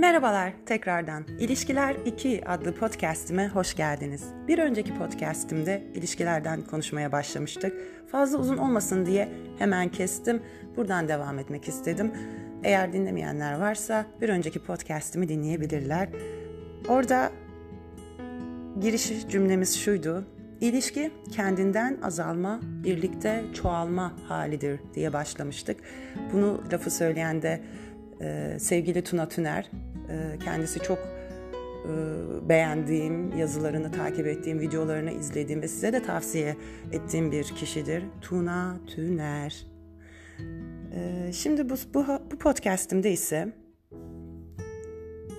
Merhabalar tekrardan. İlişkiler 2 adlı podcastime hoş geldiniz. Bir önceki podcastimde ilişkilerden konuşmaya başlamıştık. Fazla uzun olmasın diye hemen kestim. Buradan devam etmek istedim. Eğer dinlemeyenler varsa bir önceki podcastimi dinleyebilirler. Orada giriş cümlemiz şuydu. İlişki kendinden azalma, birlikte çoğalma halidir diye başlamıştık. Bunu lafı söyleyen de e, sevgili Tuna Tüner. E, kendisi çok e, beğendiğim, yazılarını takip ettiğim, videolarını izlediğim ve size de tavsiye ettiğim bir kişidir. Tuna Tüner. E, şimdi bu, bu, bu podcastimde ise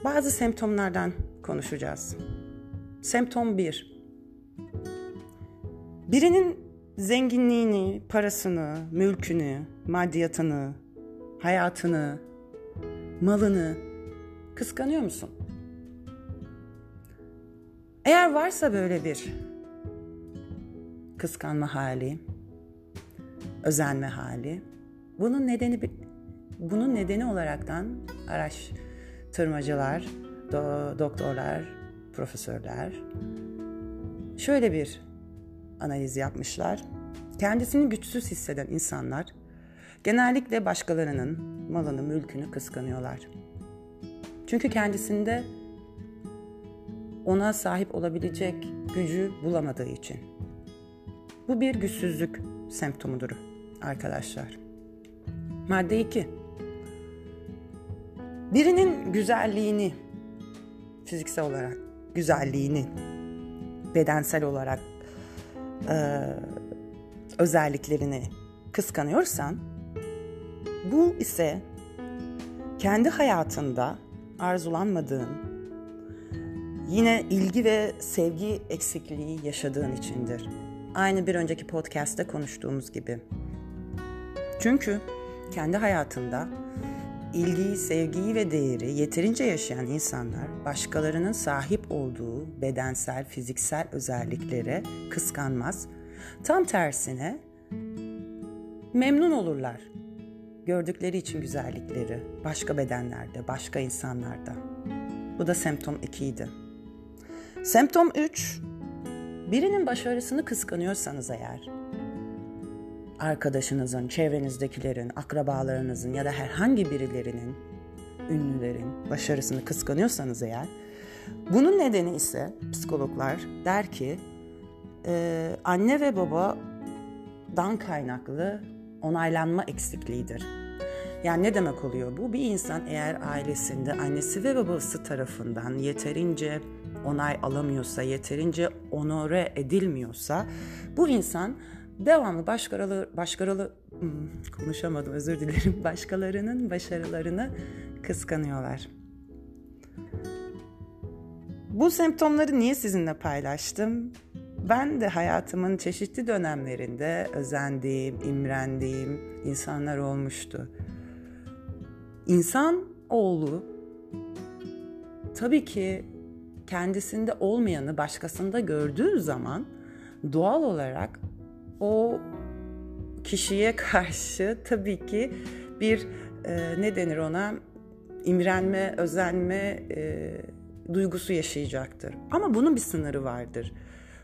bazı semptomlardan konuşacağız. Semptom 1. Birinin zenginliğini, parasını, mülkünü, maddiyatını, hayatını, malını kıskanıyor musun? Eğer varsa böyle bir kıskanma hali, özenme hali, bunun nedeni bunun nedeni olaraktan araştırmacılar, do, doktorlar, profesörler şöyle bir analiz yapmışlar. Kendisini güçsüz hisseden insanlar genellikle başkalarının malını, mülkünü kıskanıyorlar. Çünkü kendisinde ona sahip olabilecek gücü bulamadığı için. Bu bir güçsüzlük semptomudur arkadaşlar. Madde 2. Birinin güzelliğini fiziksel olarak güzelliğini bedensel olarak e, özelliklerini kıskanıyorsan bu ise kendi hayatında arzulanmadığın, yine ilgi ve sevgi eksikliği yaşadığın içindir. Aynı bir önceki podcast'te konuştuğumuz gibi. Çünkü kendi hayatında ilgiyi, sevgiyi ve değeri yeterince yaşayan insanlar başkalarının sahip olduğu bedensel, fiziksel özelliklere kıskanmaz. Tam tersine memnun olurlar gördükleri için güzellikleri başka bedenlerde, başka insanlarda. Bu da semptom 2 idi. Semptom 3, birinin başarısını kıskanıyorsanız eğer, arkadaşınızın, çevrenizdekilerin, akrabalarınızın ya da herhangi birilerinin, ünlülerin başarısını kıskanıyorsanız eğer, bunun nedeni ise psikologlar der ki, e, anne ve babadan kaynaklı onaylanma eksikliğidir. Yani ne demek oluyor bu? Bir insan eğer ailesinde annesi ve babası tarafından yeterince onay alamıyorsa, yeterince onore edilmiyorsa bu insan devamlı başkaları başkaları hmm, konuşamadım özür dilerim. Başkalarının başarılarını kıskanıyorlar. Bu semptomları niye sizinle paylaştım? Ben de hayatımın çeşitli dönemlerinde özendiğim, imrendiğim insanlar olmuştu. İnsan oğlu tabii ki kendisinde olmayanı başkasında gördüğü zaman doğal olarak o kişiye karşı tabii ki bir e, ne denir ona imrenme, özenme e, duygusu yaşayacaktır. Ama bunun bir sınırı vardır.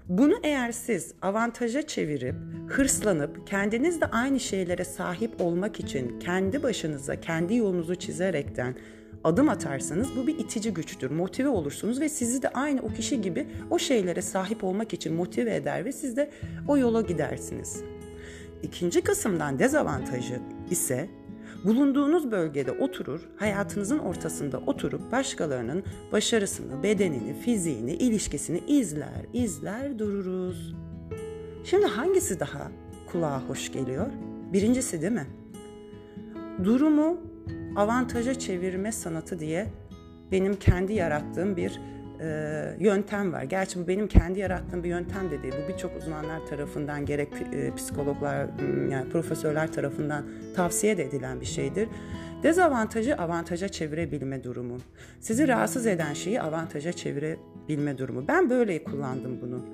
Bunu eğer siz avantaja çevirip, hırslanıp, kendiniz de aynı şeylere sahip olmak için kendi başınıza, kendi yolunuzu çizerekten adım atarsanız bu bir itici güçtür. Motive olursunuz ve sizi de aynı o kişi gibi o şeylere sahip olmak için motive eder ve siz de o yola gidersiniz. İkinci kısımdan dezavantajı ise Bulunduğunuz bölgede oturur, hayatınızın ortasında oturup başkalarının başarısını, bedenini, fiziğini, ilişkisini izler, izler dururuz. Şimdi hangisi daha kulağa hoş geliyor? Birincisi değil mi? Durumu avantaja çevirme sanatı diye benim kendi yarattığım bir e, yöntem var. Gerçi bu benim kendi yarattığım bir yöntem de değil. Bu birçok uzmanlar tarafından gerek e, psikologlar yani profesörler tarafından tavsiye de edilen bir şeydir. Dezavantajı avantaja çevirebilme durumu. Sizi rahatsız eden şeyi avantaja çevirebilme durumu. Ben böyle kullandım bunu.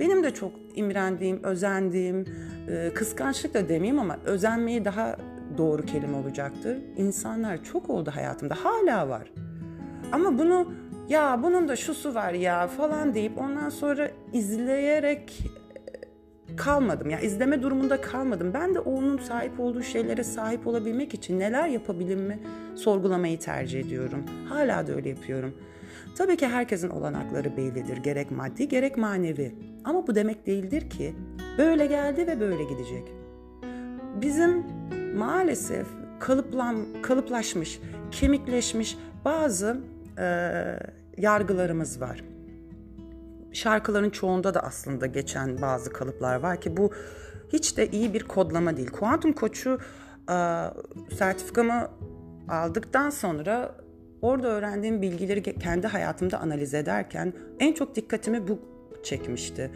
Benim de çok imrendiğim, özendiğim, e, kıskançlık da demeyeyim ama özenmeyi daha doğru kelime olacaktır. İnsanlar çok oldu hayatımda, hala var Ama bunu ya bunun da şusu var ya falan deyip ondan sonra izleyerek e, kalmadım. Ya yani izleme durumunda kalmadım. Ben de onun sahip olduğu şeylere sahip olabilmek için neler yapabilirim mi sorgulamayı tercih ediyorum. Hala da öyle yapıyorum. Tabii ki herkesin olanakları bellidir. Gerek maddi gerek manevi. Ama bu demek değildir ki böyle geldi ve böyle gidecek. Bizim maalesef kalıplan, kalıplaşmış, kemikleşmiş bazı e, yargılarımız var. Şarkıların çoğunda da aslında geçen bazı kalıplar var ki bu hiç de iyi bir kodlama değil. Kuantum koçu e, sertifikamı aldıktan sonra orada öğrendiğim bilgileri kendi hayatımda analiz ederken en çok dikkatimi bu çekmişti.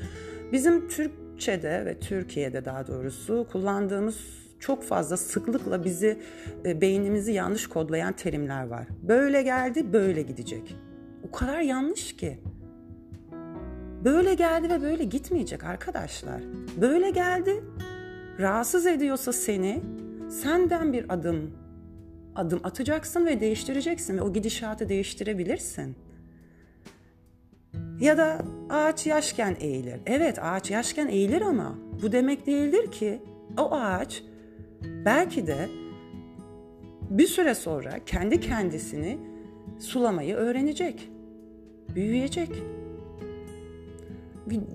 Bizim Türkçe'de ve Türkiye'de daha doğrusu kullandığımız çok fazla sıklıkla bizi e, beynimizi yanlış kodlayan terimler var. Böyle geldi, böyle gidecek. O kadar yanlış ki. Böyle geldi ve böyle gitmeyecek arkadaşlar. Böyle geldi, rahatsız ediyorsa seni, senden bir adım adım atacaksın ve değiştireceksin ve o gidişatı değiştirebilirsin. Ya da ağaç yaşken eğilir. Evet ağaç yaşken eğilir ama bu demek değildir ki o ağaç belki de bir süre sonra kendi kendisini sulamayı öğrenecek. Büyüyecek.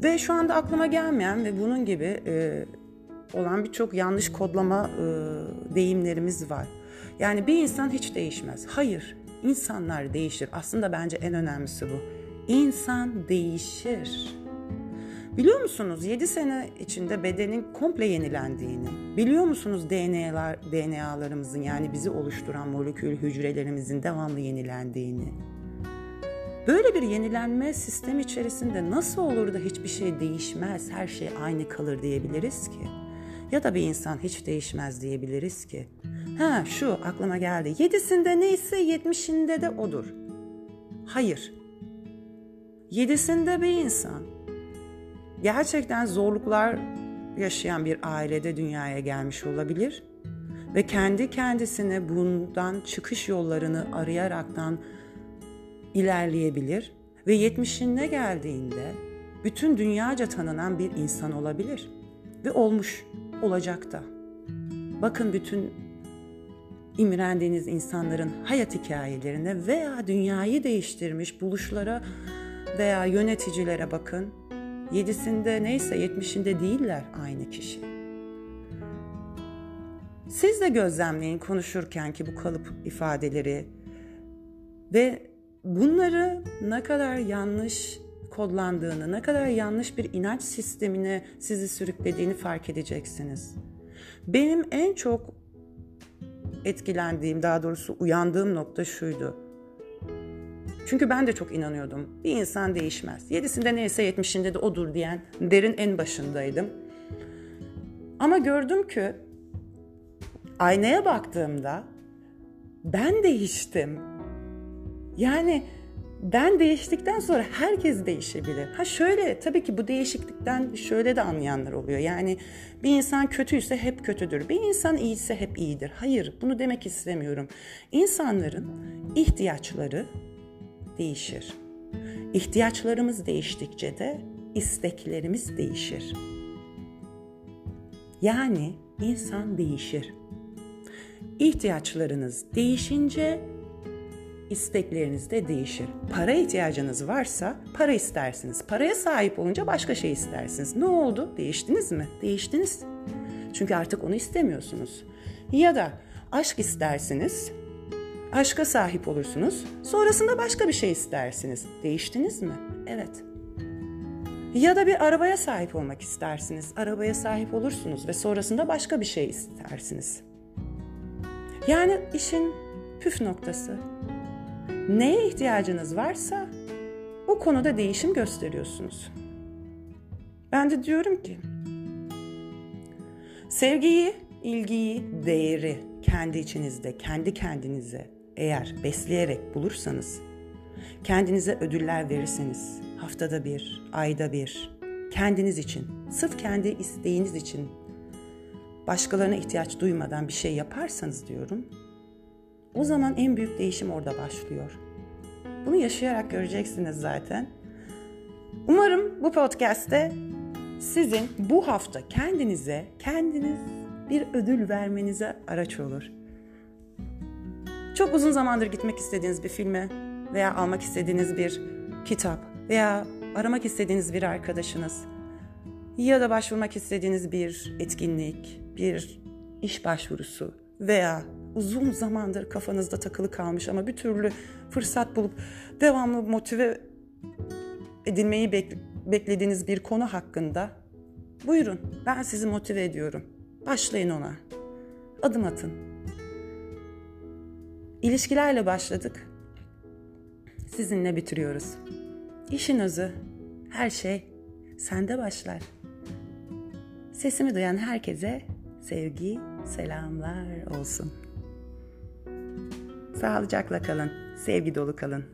Ve şu anda aklıma gelmeyen ve bunun gibi e, olan birçok yanlış kodlama e, deyimlerimiz var. Yani bir insan hiç değişmez. Hayır, insanlar değişir. Aslında bence en önemlisi bu. İnsan değişir. Biliyor musunuz 7 sene içinde bedenin komple yenilendiğini, biliyor musunuz DNA'lar, DNA'larımızın yani bizi oluşturan molekül hücrelerimizin devamlı yenilendiğini? Böyle bir yenilenme sistemi içerisinde nasıl olur da hiçbir şey değişmez, her şey aynı kalır diyebiliriz ki? Ya da bir insan hiç değişmez diyebiliriz ki? Ha şu aklıma geldi. Yedisinde neyse yetmişinde de odur. Hayır. Yedisinde bir insan gerçekten zorluklar yaşayan bir ailede dünyaya gelmiş olabilir ve kendi kendisine bundan çıkış yollarını arayaraktan ilerleyebilir ve yetmişinde geldiğinde bütün dünyaca tanınan bir insan olabilir ve olmuş olacak da. Bakın bütün imrendiğiniz insanların hayat hikayelerine veya dünyayı değiştirmiş buluşlara veya yöneticilere bakın. Yedisinde neyse yetmişinde değiller aynı kişi. Siz de gözlemleyin konuşurken ki bu kalıp ifadeleri ve bunları ne kadar yanlış kodlandığını, ne kadar yanlış bir inanç sistemine sizi sürüklediğini fark edeceksiniz. Benim en çok etkilendiğim, daha doğrusu uyandığım nokta şuydu. Çünkü ben de çok inanıyordum. Bir insan değişmez. Yedisinde neyse yetmişinde de odur diyen derin en başındaydım. Ama gördüm ki aynaya baktığımda ben değiştim. Yani ben değiştikten sonra herkes değişebilir. Ha şöyle tabii ki bu değişiklikten şöyle de anlayanlar oluyor. Yani bir insan kötüyse hep kötüdür. Bir insan iyiyse hep iyidir. Hayır bunu demek istemiyorum. İnsanların ihtiyaçları değişir. İhtiyaçlarımız değiştikçe de isteklerimiz değişir. Yani insan değişir. İhtiyaçlarınız değişince istekleriniz de değişir. Para ihtiyacınız varsa para istersiniz. Paraya sahip olunca başka şey istersiniz. Ne oldu? Değiştiniz mi? Değiştiniz. Çünkü artık onu istemiyorsunuz. Ya da aşk istersiniz. Aşka sahip olursunuz. Sonrasında başka bir şey istersiniz. Değiştiniz mi? Evet. Ya da bir arabaya sahip olmak istersiniz. Arabaya sahip olursunuz ve sonrasında başka bir şey istersiniz. Yani işin püf noktası neye ihtiyacınız varsa o konuda değişim gösteriyorsunuz. Ben de diyorum ki sevgiyi, ilgiyi, değeri kendi içinizde, kendi kendinize eğer besleyerek bulursanız, kendinize ödüller verirseniz, haftada bir, ayda bir, kendiniz için, sırf kendi isteğiniz için başkalarına ihtiyaç duymadan bir şey yaparsanız diyorum, o zaman en büyük değişim orada başlıyor. Bunu yaşayarak göreceksiniz zaten. Umarım bu podcast'te sizin bu hafta kendinize, kendiniz bir ödül vermenize araç olur. Çok uzun zamandır gitmek istediğiniz bir filme veya almak istediğiniz bir kitap veya aramak istediğiniz bir arkadaşınız ya da başvurmak istediğiniz bir etkinlik, bir iş başvurusu veya uzun zamandır kafanızda takılı kalmış ama bir türlü fırsat bulup devamlı motive edilmeyi bek- beklediğiniz bir konu hakkında buyurun ben sizi motive ediyorum. Başlayın ona. Adım atın. İlişkilerle başladık. Sizinle bitiriyoruz. İşin özü her şey sende başlar. Sesimi duyan herkese sevgi, selamlar olsun. Sağlıcakla kalın, sevgi dolu kalın.